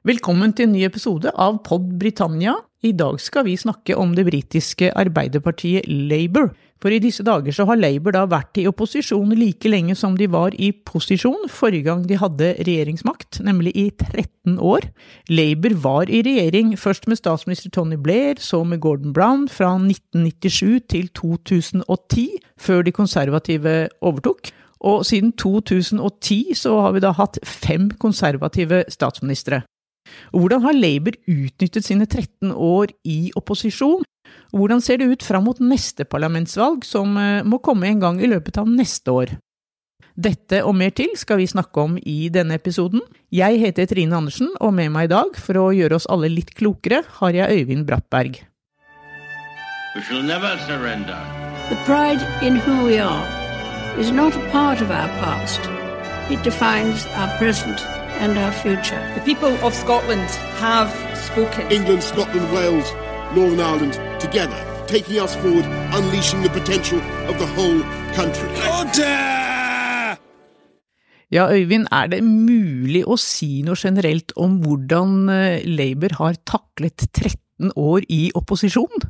Velkommen til en ny episode av Pod Britannia. I dag skal vi snakke om det britiske arbeiderpartiet Labour. For i disse dager så har Labour da vært i opposisjon like lenge som de var i posisjon forrige gang de hadde regjeringsmakt, nemlig i 13 år. Labour var i regjering først med statsminister Tony Blair, så med Gordon Brown fra 1997 til 2010, før de konservative overtok. Og siden 2010 så har vi da hatt fem konservative statsministre. Og hvordan har Labour utnyttet sine 13 år i opposisjon? Og hvordan ser det ut fram mot neste parlamentsvalg, som eh, må komme en gang i løpet av neste år? Dette og mer til skal vi snakke om i denne episoden. Jeg heter Trine Andersen, og med meg i dag, for å gjøre oss alle litt klokere, har jeg Øyvind Brattberg. We shall never surrender. The pride in who we are is not a part of our past. It defines our present and our future. The people of Scotland have spoken. England, Scotland, Wales, Northern Ireland together, taking us forward, unleashing the potential of the whole country. Ja, Øyvind, er det mulig å si noe generelt om hvordan eh, Labour har taklet 13 år i opposisjon?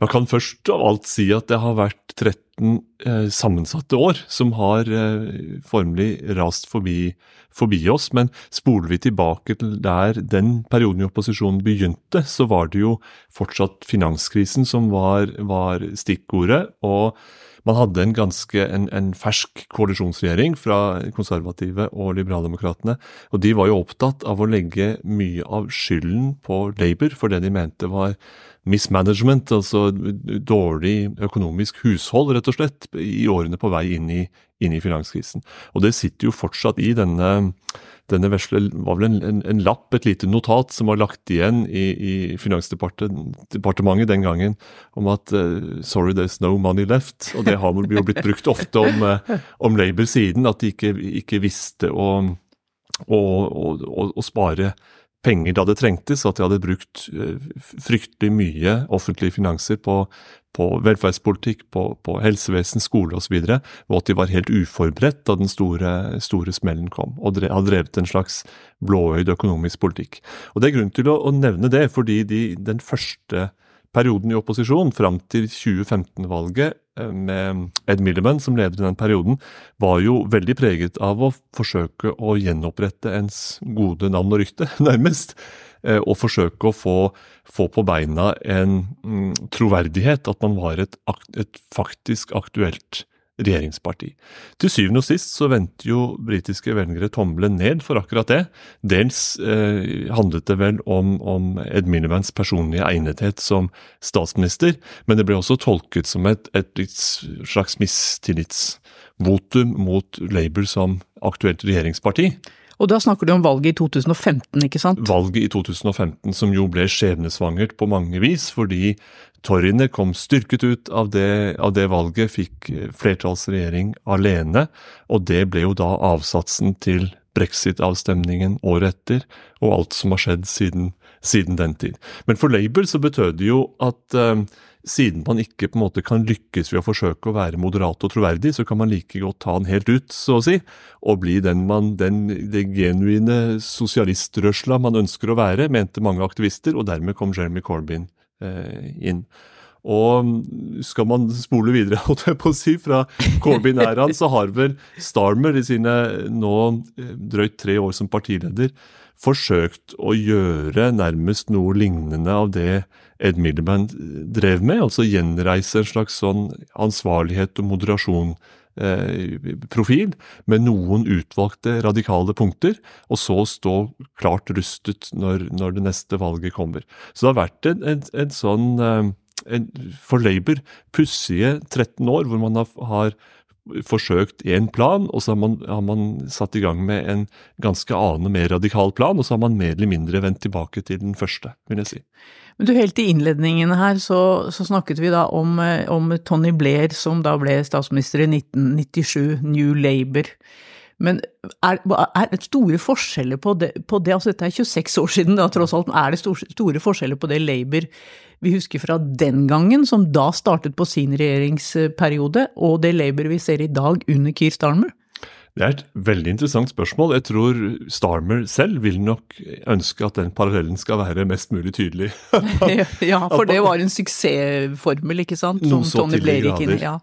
Man kan først av alt si at det har vært 13 eh, sammensatte år som har eh, formelig rast forbi, forbi, oss. Men spoler vi tilbake til der den perioden i opposisjonen begynte, så var det jo fortsatt finanskrisen som var, var stikkordet. og man hadde en ganske en, en fersk koalisjonsregjering fra konservative og liberaldemokratene. Og de var jo opptatt av å legge mye av skylden på Labour for det de mente var mismanagement, altså dårlig økonomisk hushold, rett og slett, i årene på vei inn i, inn i finanskrisen. Og det sitter jo fortsatt i denne denne vesle var vel en, en, en, lapp, et lite notat, som var lagt igjen i, i Finansdepartementet den gangen om at uh, 'sorry, there's no money left'. Og det har jo blitt brukt ofte om, uh, om Labour-siden, at de ikke, ikke visste å, å, å, å spare penger da det trengtes, at de hadde brukt eh, fryktelig mye offentlige finanser på, på velferdspolitikk, på, på, helsevesen, skole osv., og, og at de var helt uforberedt da den store, store smellen kom, og drev, har drevet en slags blåøyd økonomisk politikk. Og Det er grunn til å, å nevne det, fordi de, den første perioden i opposisjon, fram til 2015-valget, eh, med Ed Milliman som leder i den perioden, var jo veldig preget av å forsøke å gjenopprette ens gode navn og rykte, nærmest. Eh, og forsøke å få, få på beina en mm, troverdighet, at man var et, et faktisk aktuelt regjeringsparti. Til syvende og sist så vendte jo britiske velgere tommelen ned for akkurat det. Dels eh, handlet det vel om, om Ed Miliband's personlige egnethet som statsminister, men det ble også tolket som et, et slags mistillitsvotum mot Labour som aktuelt regjeringsparti. Og da snakker du om valget i 2015, ikke sant? Valget i 2015 som jo ble skjebnesvangert på mange vis, fordi Torryene kom styrket ut av det, av det, valget, fikk flertallsregjering alene, og det ble jo da avsatsen til brexit-avstemningen året etter, og alt som har skjedd siden, siden den tid. Men for Labour så betød det jo at uh, siden man ikke på en måte kan lykkes ved å forsøke å være moderat og troverdig, så kan man like godt ta den helt ut, så å si, og bli den man, den, det genuine sosialistrørsla man ønsker å være, mente mange aktivister, og dermed kom Jeremy Corbyn Eh, inn. Og skal man spole videre, holdt jeg på å si, fra Corbyn-æraen, så har vel Starmer i sine nå eh, drøyt tre år som partileder forsøkt å gjøre nærmest noe lignende av det Ed Miliband drev med, altså gjenreise en slags sånn ansvarlighet og moderasjon Eh, profil med noen utvalgte radikale punkter, og så stå klart rustet når, når det neste valget kommer. Så det har vært en, en, en sånn eh, en, for Labour pussige 13 år hvor man har, har forsøkt én plan, og så har man, har man, satt i gang med en ganske annen mer radikal plan, og så har man mer eller mindre vendt tilbake til den første, vil jeg si. Men du, helt i innledningen her så, så snakket vi da om, eh, om, Tony Blair, som da ble statsminister i 1997, New Labour. Men er, er det store forskjeller på det, på det, altså dette er 26 år siden, da tross alt, er det store, store forskjeller på det Labour vi husker fra den gangen, som da startet på sin regjeringsperiode, og det Labour vi ser i dag under Keir Starmer? Det er et veldig interessant spørsmål. Jeg tror Starmer selv vil nok ønske at den parallellen skal være mest mulig tydelig. ja, for det var en suksessformel, ikke sant? Som Noe så Tony Blair gikk inn i. Ja.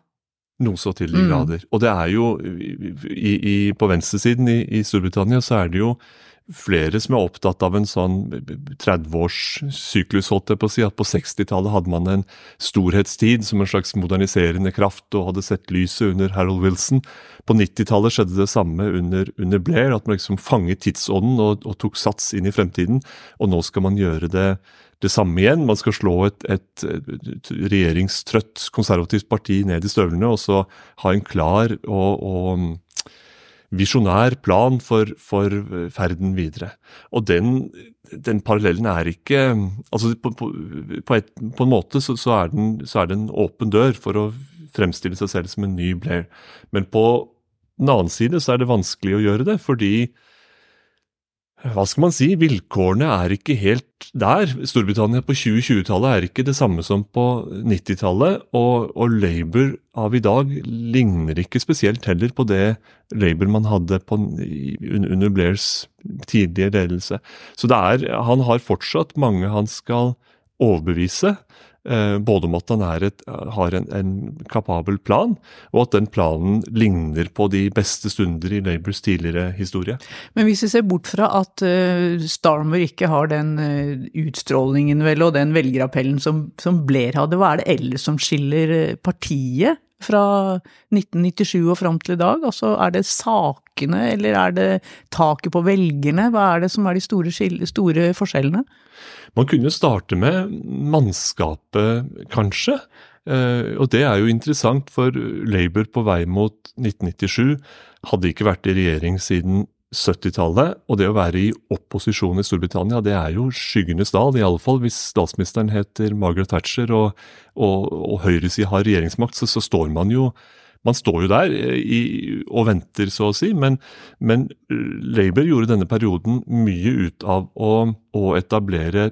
Noe så til de Mm. grader. Og det er jo i, i, På venstresiden i, i Storbritannia så er det jo flere som er opptatt av en sånn 30-årssyklus, holdt jeg på å si. At på 60-tallet hadde man en storhetstid som en slags moderniserende kraft og hadde sett lyset under Harold Wilson. På 90-tallet skjedde det samme under, under Blair, at man liksom fanget tidsånden og, og tok sats inn i fremtiden. Og nå skal man gjøre det, det samme igjen. Man skal slå et, et, et regjeringstrøtt konservativt parti ned i støvlene, og så ha en klar og, og visjonær plan for, for ferden videre. Og den, den parallellen er ikke altså På, på, på, et, på en måte så, så, er den, så er det en åpen dør for å fremstille seg selv som en ny Blair. Men på den annen side så er det vanskelig å gjøre det, fordi hva skal man si, vilkårene er ikke helt der. Storbritannia på 2020-tallet er ikke det samme som på 90-tallet, og, og Labour av i dag ligner ikke spesielt heller på det Labour man hadde på, under Blairs tidlige ledelse. Så er, han har fortsatt mange han skal overbevise, både om at han et, har en, en kapabel plan, og at den planen ligner på de beste stunder i Labours tidligere historie. Men hvis vi ser bort fra at uh, Starmer ikke har den uh, utstrålingen vel, og den velgerappellen som, som Blair hadde, hva er det ellers som skiller eh, partiet fra 1997 og fram til i dag? Altså, er det sakene, eller er det taket på velgerne? Hva er det som er de store, store forskjellene? Man kunne starte med mannskapet, kanskje. Eh, og det er jo interessant, for Labour på vei mot 1997 hadde ikke vært i regjering siden 70-tallet. Og det å være i opposisjon i Storbritannia, det er jo skyggenes dal. I alle fall hvis statsministeren heter Margaret Thatcher og, og, og høyresida har regjeringsmakt, så, så står man jo man står jo der eh, i, og venter, så å si, men, men Labour gjorde denne perioden mye ut av å, å etablere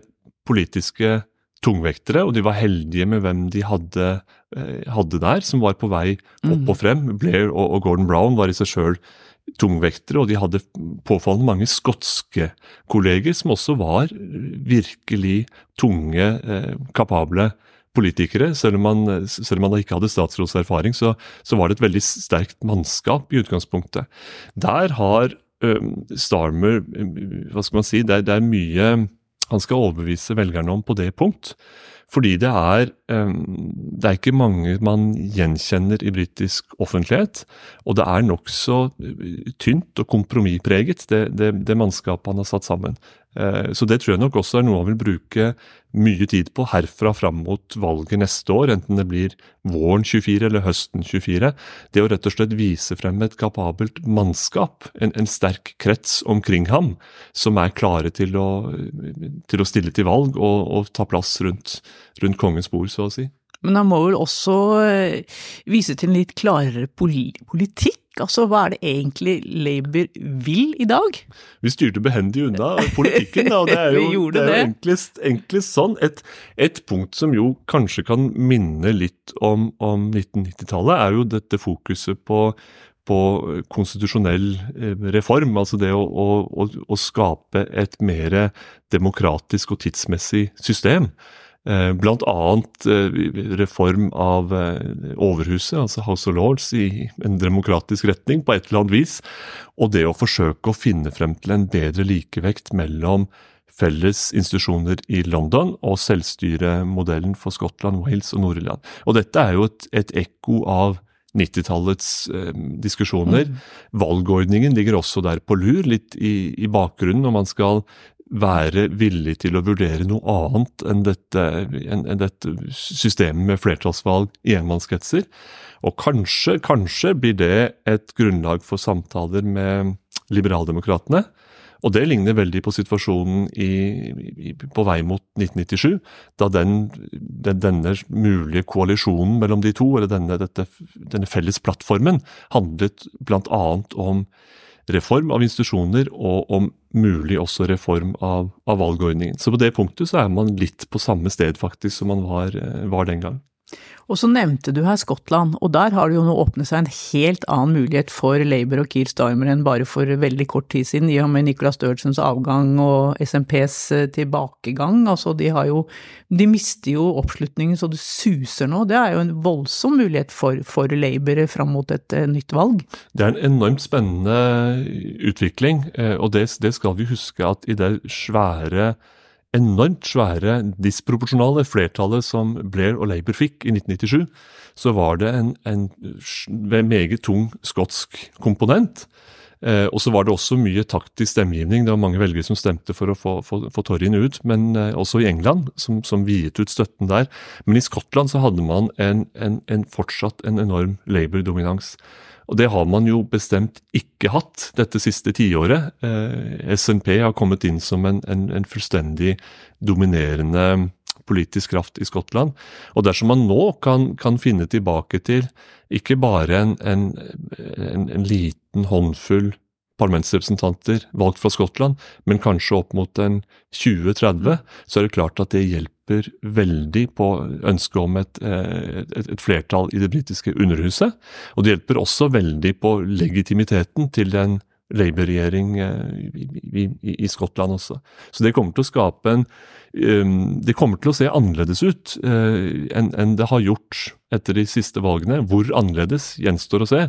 politiske tungvektere, og de var heldige med hvem de hadde, eh, hadde der, som var på vei opp og frem. Blair og, og Gordon Brown var i seg sjøl tungvektere, og de hadde påfallende mange skotske kolleger som også var virkelig tunge, eh, kapable politikere. Selv om, man, selv om man ikke hadde statsrådserfaring, så, så var det et veldig sterkt mannskap i utgangspunktet. Der har øhm, Starmer Hva skal man si? Det det er mye han skal overbevise velgerne om på det punkt. Fordi det er, det er ikke mange man gjenkjenner i britisk offentlighet. Og det er nokså øh, tynt og kompromisspreget, det, det, det mannskapet han har satt sammen. Eh, Så det tror jeg nok også er noe han vil bruke mye tid på herfra fram mot valget neste år, enten det blir våren 24 eller høsten 24. Det å rett og slett vise frem et kapabelt mannskap, en, en sterk krets omkring ham, som er klare til å, til å stille til valg og, og ta plass rundt, rundt kongens bord, så å si. Men han må vel også eh, vise til en litt klarere politikk? Altså, hva er det egentlig Labour vil i dag? Vi styrte behendig unna politikken, da, og det er jo, det er jo enklest, enklest sånn. Et, et punkt som jo kanskje kan minne litt om, om 1990-tallet, er jo dette fokuset på, på konstitusjonell eh, reform. Altså det å, å, å, å skape et mer demokratisk og tidsmessig system. Eh, annet eh, reform av eh, Overhuset, altså House of Lords, i en demokratisk retning på et eller annet vis. Og det å forsøke å finne frem til en bedre likevekt mellom felles institusjoner i London og selvstyremodellen for Skottland, Wales og Nord-Irland. Og dette er jo et, et ekko av 90-tallets eh, diskusjoner. Valgordningen ligger også der på lur, litt i, i bakgrunnen, når man skal være villig til å vurdere noe annet enn dette, enn, dette systemet med flertallsvalg i enmannskretser. Og kanskje, kanskje blir det et grunnlag for samtaler med liberaldemokratene. Og det ligner veldig på situasjonen i, i, på vei mot 1997, da den, den, denne mulige koalisjonen mellom de to, eller denne, dette, denne felles plattformen, handlet bl.a. om reform av institusjoner og om mulig også reform av, av valgordningen. Så på det punktet så er man litt på samme sted faktisk som man var, eh, var den gang. Og så nevnte du her Skottland, og der har det jo nå åpnet seg en helt annen mulighet for Labour og Keir Starmer enn bare for veldig kort tid siden, i og med Nicolas Sturgeons avgang og SMPs eh, tilbakegang. Altså, de har jo De mister jo oppslutningen så det suser nå. Det er jo en voldsom mulighet for, for Labour fram mot et uh, nytt valg. Det er en enormt spennende utvikling, uh, og det, det skal vi huske at i det svære enormt svære, disproporsjonale flertallet som Blair og Labour fikk i 1997, så var det en, en meget tung skotsk komponent. Eh, og så var det også mye taktisk stemmegivning. Det var mange velgere som stemte for å få, få, få Torryen ut, men eh, også i England, som, som viet ut støtten der. Men i Skottland så hadde man en, en, en fortsatt en enorm Labour-dominans. Og det har man jo bestemt ikke hatt dette siste tiåret. Eh, SNP har kommet inn som en, en, en, fullstendig dominerende politisk kraft i Skottland. Og dersom man nå kan, kan finne tilbake til ikke bare en, en liten håndfull parlamentsrepresentanter valgt fra Skottland, men kanskje opp mot en 20-30, så er det klart at det hjelper veldig på ønsket om et, eh, et, et flertall i det britiske underhuset. Og det hjelper også veldig på legitimiteten til en Labour-regjering eh, i, i, i, Skottland også. Så det kommer til å skape en um, Det kommer til å se annerledes ut uh, enn en det har gjort etter de siste valgene. Hvor annerledes gjenstår å se,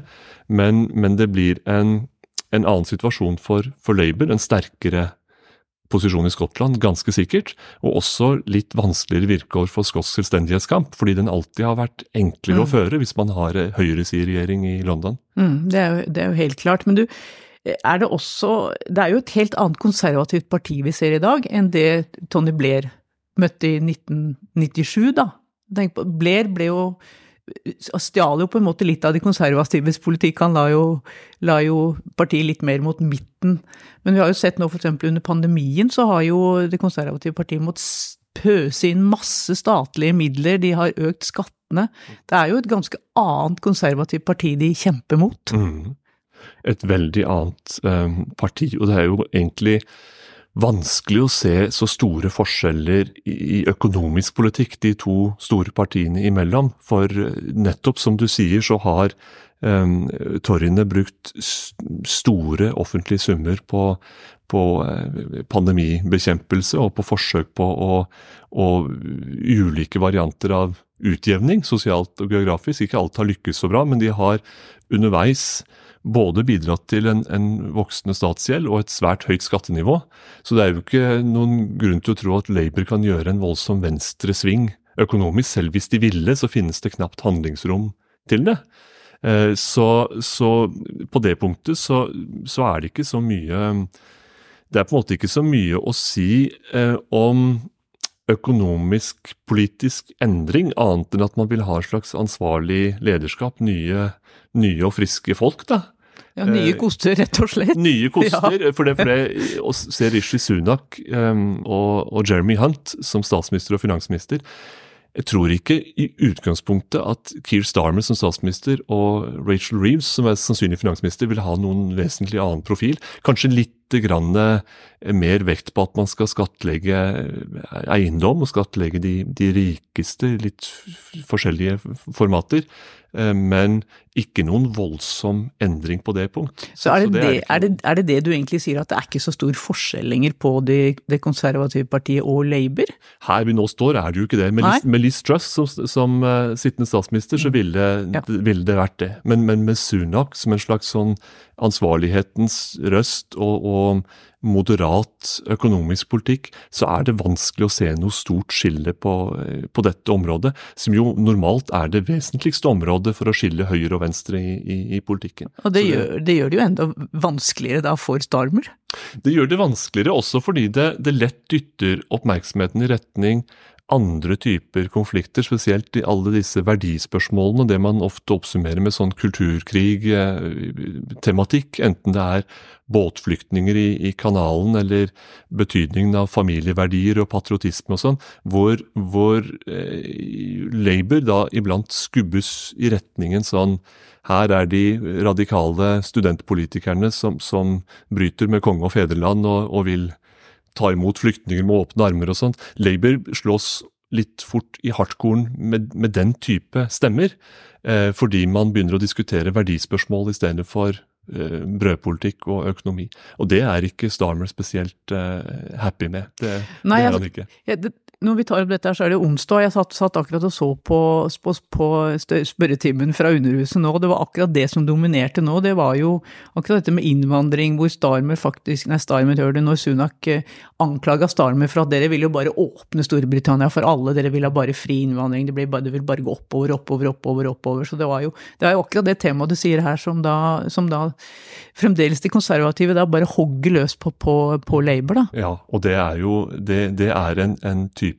men, men det blir en en annen situasjon for, for Labour, en sterkere posisjon i Skottland, ganske sikkert, og også litt vanskeligere vilkår for skotsk selvstendighetskamp, fordi den alltid har vært enklere mm. å føre hvis man har høyreside-regjering i London. Mm, det, er jo, det, er jo, helt klart. Men du, er det også Det er jo et helt annet konservativt parti vi ser i dag, enn det Tony Blair møtte i 1997, da. Blair ble jo stjal jo på en måte litt av de konservatives politikk. Han la jo, la jo, partiet litt mer mot midten. Men vi har jo sett nå f.eks. under pandemien så har jo det konservative partiet måttet pøse inn masse statlige midler, de har økt skattene. Det er jo et ganske annet konservativt parti de kjemper mot. Mm. Et veldig annet eh, parti, og det er jo egentlig vanskelig å se så store forskjeller i økonomisk politikk de to store partiene imellom. For nettopp som du sier, så har um, torgene brukt store offentlige summer på, på uh, pandemibekjempelse og på forsøk på å, og ulike varianter av utjevning, sosialt og geografisk. Ikke alt har lykkes så bra, men de har underveis både bidratt til en, en, voksende statsgjeld og et svært høyt skattenivå. Så det er jo ikke noen grunn til å tro at Labour kan gjøre en voldsom venstresving økonomisk. Selv hvis de ville, så finnes det knapt handlingsrom til det. Eh, så, så på det punktet så, så, er det ikke så mye Det er på en måte ikke så mye å si eh, om økonomisk politisk endring, annet enn at man vil ha et slags ansvarlig lederskap, nye nye og friske folk, da. Ja, Nye koster, rett og slett. Nye koster. Ja. For det, for det å se Rishi Sunak um, og, og, Jeremy Hunt som statsminister og finansminister Jeg tror ikke i utgangspunktet at Keir Starmer som statsminister og Rachel Reeves som er sannsynlig finansminister vil ha noen vesentlig annen profil. Kanskje litt grann eh, mer vekt på at man skal skattlegge eiendom og skattlegge de, de rikeste, litt forskjellige formater. Eh, men ikke noen voldsom endring på det punkt. Så er det, så det, er, er, det, er det, det du egentlig sier, at det er ikke så stor forskjell lenger på det, det konservative partiet og Labour? Her vi nå står er det jo ikke det. Med, Liz, med Liz Truss som, som uh, sittende statsminister, så mm. ville, ja. ville, det vært det. Men, men med Sunak som en slags sånn ansvarlighetens røst og, og moderat økonomisk politikk, så er det vanskelig å se noe stort skille på, på, dette området, som jo normalt er det vesentligste området for å skille høyre og venstre i, i, i politikken. Og det, det, gjør, det, gjør, det jo enda vanskeligere da for Starmer? Det gjør det vanskeligere også fordi det, det lett dytter oppmerksomheten i retning andre typer konflikter, spesielt i alle disse verdispørsmålene, det man ofte oppsummerer med sånn kulturkrig-tematikk, eh, enten det er båtflyktninger i, i, kanalen eller betydningen av familieverdier og patriotisme og sånn, hvor, hvor eh, Labour da iblant skubbes i retningen sånn her er de radikale studentpolitikerne som, som bryter med konge og fedreland og, og vil ta imot flyktninger med åpne armer og sånt. Labour slås litt fort i hardkorn med, med den type stemmer. Eh, fordi man begynner å diskutere verdispørsmål i stedet for eh, brødpolitikk og økonomi. Og det er ikke Starmer spesielt eh, happy med. Det, Nei, det er altså, han ikke. Jeg, det, når vi tar opp dette, her, så er det onsdag. Jeg satt, satt akkurat og så på, på, på spørretimen fra Underhuset nå. og Det var akkurat det som dominerte nå. Det var jo akkurat dette med innvandring, hvor Starmer faktisk Nei, Starmer hører det når Sunak eh, anklaga Starmer for at dere ville jo bare åpne Storbritannia for alle, dere ville ha bare fri innvandring, det, bare, det vil bare gå oppover, oppover, oppover, oppover. Så det var jo, det er jo akkurat det temaet du sier her, som da, som da fremdeles de konservative da bare hogger løs på, på, på Labour, da. Ja, og det er jo det, det er en, en type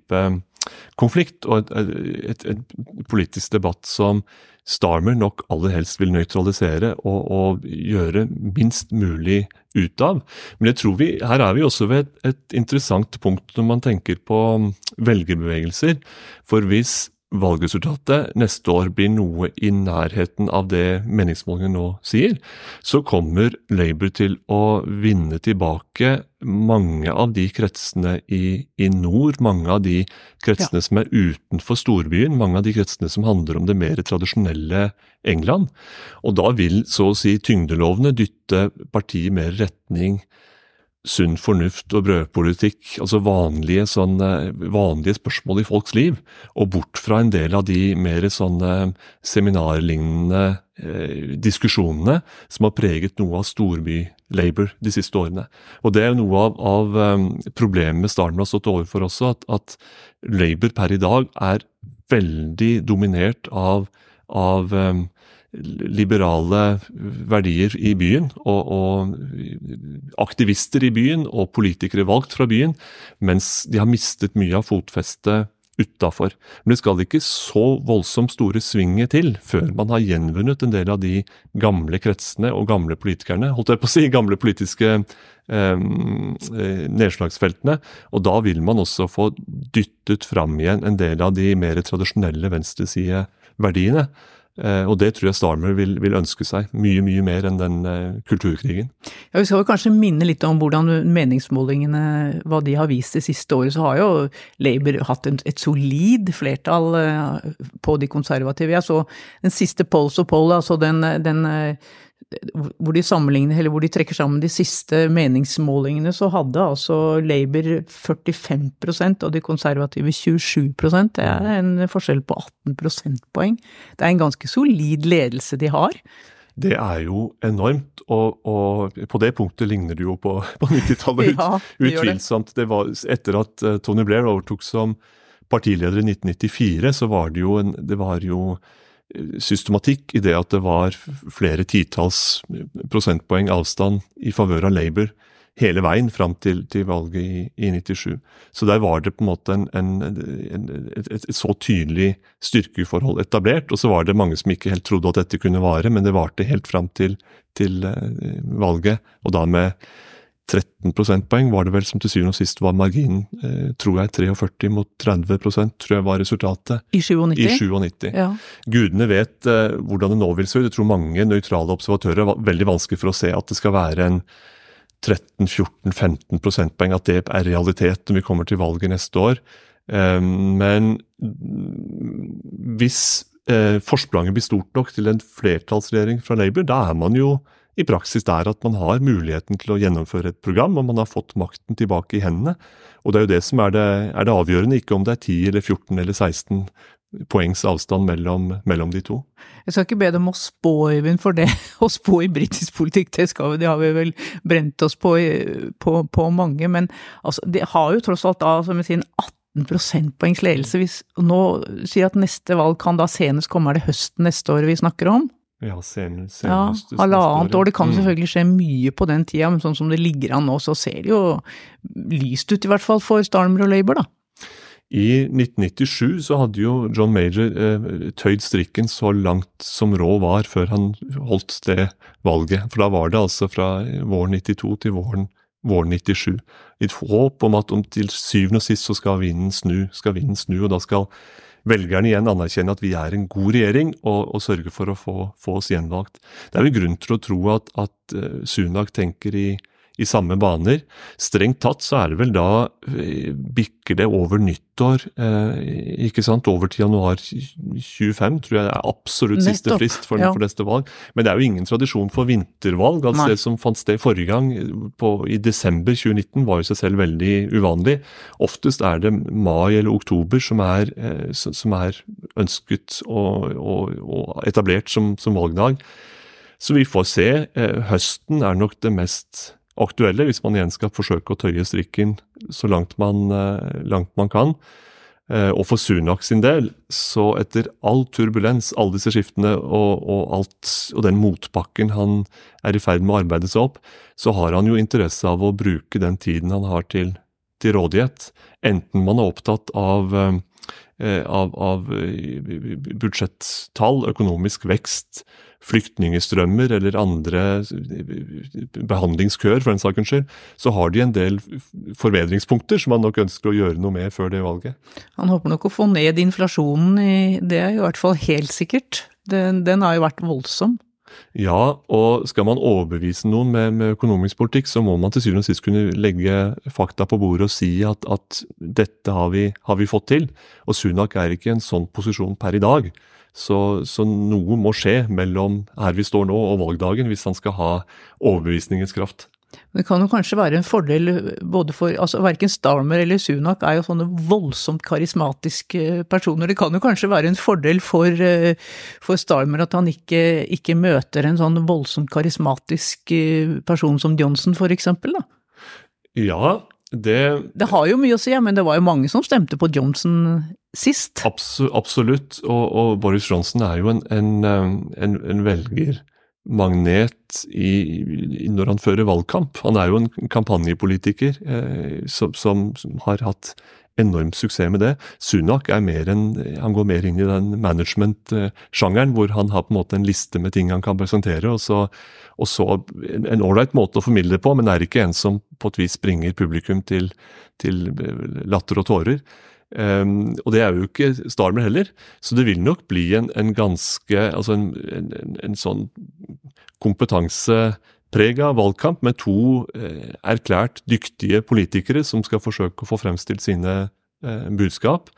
konflikt og et, politisk debatt som Starmer nok aller helst vil nøytralisere og, og gjøre minst mulig ut av. Men jeg tror vi, her er vi også ved et, et interessant punkt når man tenker på velgerbevegelser. For hvis valgresultatet neste år blir noe i nærheten av det meningsmålingene nå sier, så kommer Labour til å vinne tilbake mange av de kretsene i, i nord, mange av de kretsene som er utenfor storbyen, mange av de kretsene som handler om det mer tradisjonelle England. Og da vil så å si tyngdelovene dytte partiet mer retning sunn fornuft og brødpolitikk, altså vanlige, sånne, vanlige spørsmål i folks liv, og bort fra en del av de mer sånne seminarlignende eh, diskusjonene som har preget noe av storby-Labour de siste årene. Og det er noe av, av um, problemet Starmer har stått overfor også, at, at Labour per i dag er veldig dominert av, av um, liberale verdier i byen, og, og, aktivister i byen og politikere valgt fra byen, mens de har mistet mye av fotfestet utafor. Men det skal ikke så voldsomt store svinget til før man har gjenvunnet en del av de gamle kretsene og gamle politikerne, holdt jeg på å si, gamle politiske eh, nedslagsfeltene. Og da vil man også få dyttet fram igjen en del av de mer tradisjonelle venstresideverdiene. Eh, og det tror jeg Starmer vil, vil, ønske seg, mye mye mer enn den eh, kulturkrigen. Ja, Vi skal jo kanskje minne litt om hvordan meningsmålingene, hva de har vist det siste året. Så har jo Labour hatt en, et solid flertall eh, på de konservative. Jeg så den siste Polls og Poll, altså den, den hvor de sammenligner, eller hvor de trekker sammen de siste meningsmålingene, så hadde altså Labour 45% og de konservative 27% Det er en forskjell på 18 prosentpoeng. Det er en ganske solid ledelse de har. Det er jo enormt, og, og på det punktet ligner det jo på, på 90-tallet. Ja, utvilsomt. det. Det var etter at eh, Tony Blair overtok som partileder i 1994, så var det jo, en, det var jo systematikk i det at det var flere titalls prosentpoeng avstand i favør av Labour hele veien fram til, til valget i, i, 97. Så der var det på en måte en, en, en, et, et, så tydelig styrkeforhold etablert. Og så var det mange som ikke helt trodde at dette kunne vare, men det varte helt fram til, til uh, valget. Og da med 13 prosentpoeng var det vel som til syvende og sist var marginen, eh, tror jeg, 43 mot 30% tror jeg var resultatet. I 97? I 97. Ja. Gudene vet eh, hvordan det nå vil se ut. Jeg tror mange nøytrale observatører var veldig vanskelig for å se at det skal være en 13-14-15 prosentpoeng, at det er realitet når vi kommer til valget neste år. Eh, men hvis eh, forspranget blir stort nok til en flertallsregjering fra Labour, da er man jo i praksis er at man har muligheten til å gjennomføre et program, og man har fått makten tilbake i hendene. Og det er jo det som er det, er det avgjørende, ikke om det er 10 eller 14 eller 16 poengs avstand mellom, mellom de to. Jeg skal ikke be dem å spå, Øyvind, for det å spå i britisk politikk, det, skal, det har vi vel brent oss på, på, på mange. Men altså, det har jo tross alt da, som jeg sier, 18 prosentpoengs ledelse. Hvis nå sier at neste valg kan da senest komme, er det høsten neste år vi snakker om? Ja, senest, senest Ja, halvannet år. Det kan Mm. selvfølgelig skje mye på den tida, men sånn som det ligger an nå, så ser det jo lyst ut, i hvert fall for Starmer og Labour, da. I 1997 så hadde jo John Major eh, tøyd strikken så langt som råd var før han holdt det valget. For da var det altså fra våren 92 til våren, våren 97. I et håp om at om til syvende og sist så skal vinden snu, skal vinden snu, og da skal velgerne igjen anerkjenne at vi er en god regjering, og, og sørge for å få, få oss gjenvalgt. Det er jo grunn til å tro at, at eh, Sunak tenker i, i samme baner. Strengt tatt så er det vel da eh, bikker det over nyttår, eh, ikke sant, over til januar 25, tror jeg er absolutt siste Nettopp, frist for, ja. for neste valg. Men det er jo ingen tradisjon for vintervalg. altså Nei. Det som fant sted forrige gang, på, i desember 2019, var jo seg selv veldig uvanlig. Oftest er det mai eller oktober som er, eh, som som er ønsket og, og, og etablert som, som valgdag. Så vi får se. Eh, høsten er nok det mest aktuelle, hvis man igjen skal forsøke å tøye strikken så langt man, eh, langt man kan. Eh, og for Sunak sin del, så etter all turbulens, alle disse skiftene og, og, alt, og den motbakken han er i ferd med å arbeide seg opp, så har han jo interesse av å bruke den tiden han har til, til rådighet. Enten man er opptatt av, eh, av, av budsjettall, økonomisk vekst, flyktningestrømmer eller andre behandlingskøer, for den saks skyld, så har de en del forbedringspunkter som man nok ønsker å gjøre noe med før det valget. Han håper nok å få ned inflasjonen, i, det er i hvert fall helt sikkert. Den, den har jo vært voldsom. Ja, og skal man overbevise noen med, med økonomisk politikk, så må man til syvende og sist kunne legge fakta på bordet og si at, at dette har vi, har vi fått til. Og Sunak er ikke i en sånn posisjon per i dag. Så, så noe må skje mellom her vi står nå og valgdagen, hvis han skal ha overbevisningens kraft. Det kan jo kanskje være en fordel både for altså Verken Starmer eller Sunak er jo sånne voldsomt karismatiske personer. Det kan jo kanskje være en fordel for, eh, for Starmer at han ikke, ikke møter en sånn voldsomt karismatisk eh, person som Johnson, for eksempel, da. Ja, det Det har jo mye å si, men det var jo mange som stemte på Johnson sist. abso, Absolutt. Og, og Boris Johnson er jo en, en, eh, en, en velgermagnet i, i, når han fører valgkamp. Han er jo en kampanjepolitiker eh, som, som, som har hatt enorm suksess med det. Sunak er mer en, han går mer inn i den management-sjangeren, hvor han har på en måte en liste med ting han kan presentere, og så, og så en ålreit måte å formidle det på, men er ikke en som på et vis bringer publikum til, til latter og tårer. Um, og det er jo ikke Starmer heller, så det vil nok bli en, en ganske Altså en, en, en, sånn kompetanseprega valgkamp med to eh, erklært dyktige politikere som skal forsøke å få fremstilt sine eh, budskap.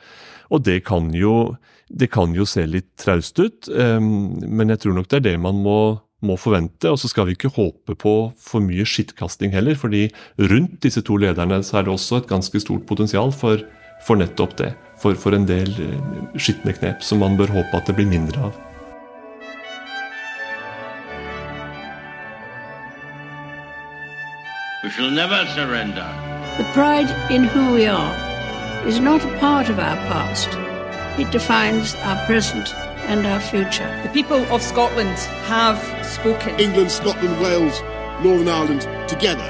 Og det kan jo, det kan jo se litt traust ut, um, men jeg tror nok det er det man må må forvente, og så skal vi ikke håpe på for mye skittkasting heller, fordi rundt disse to lederne så er det også et ganske stort potensial for, for nettopp det. For, for en del eh, skitne knep som man bør håpe at det blir mindre av. We shall never surrender. The pride in who we are is not a part of our past. It defines our present and our future. The people of Scotland have spoken. England, Scotland, Wales, Northern Ireland, together,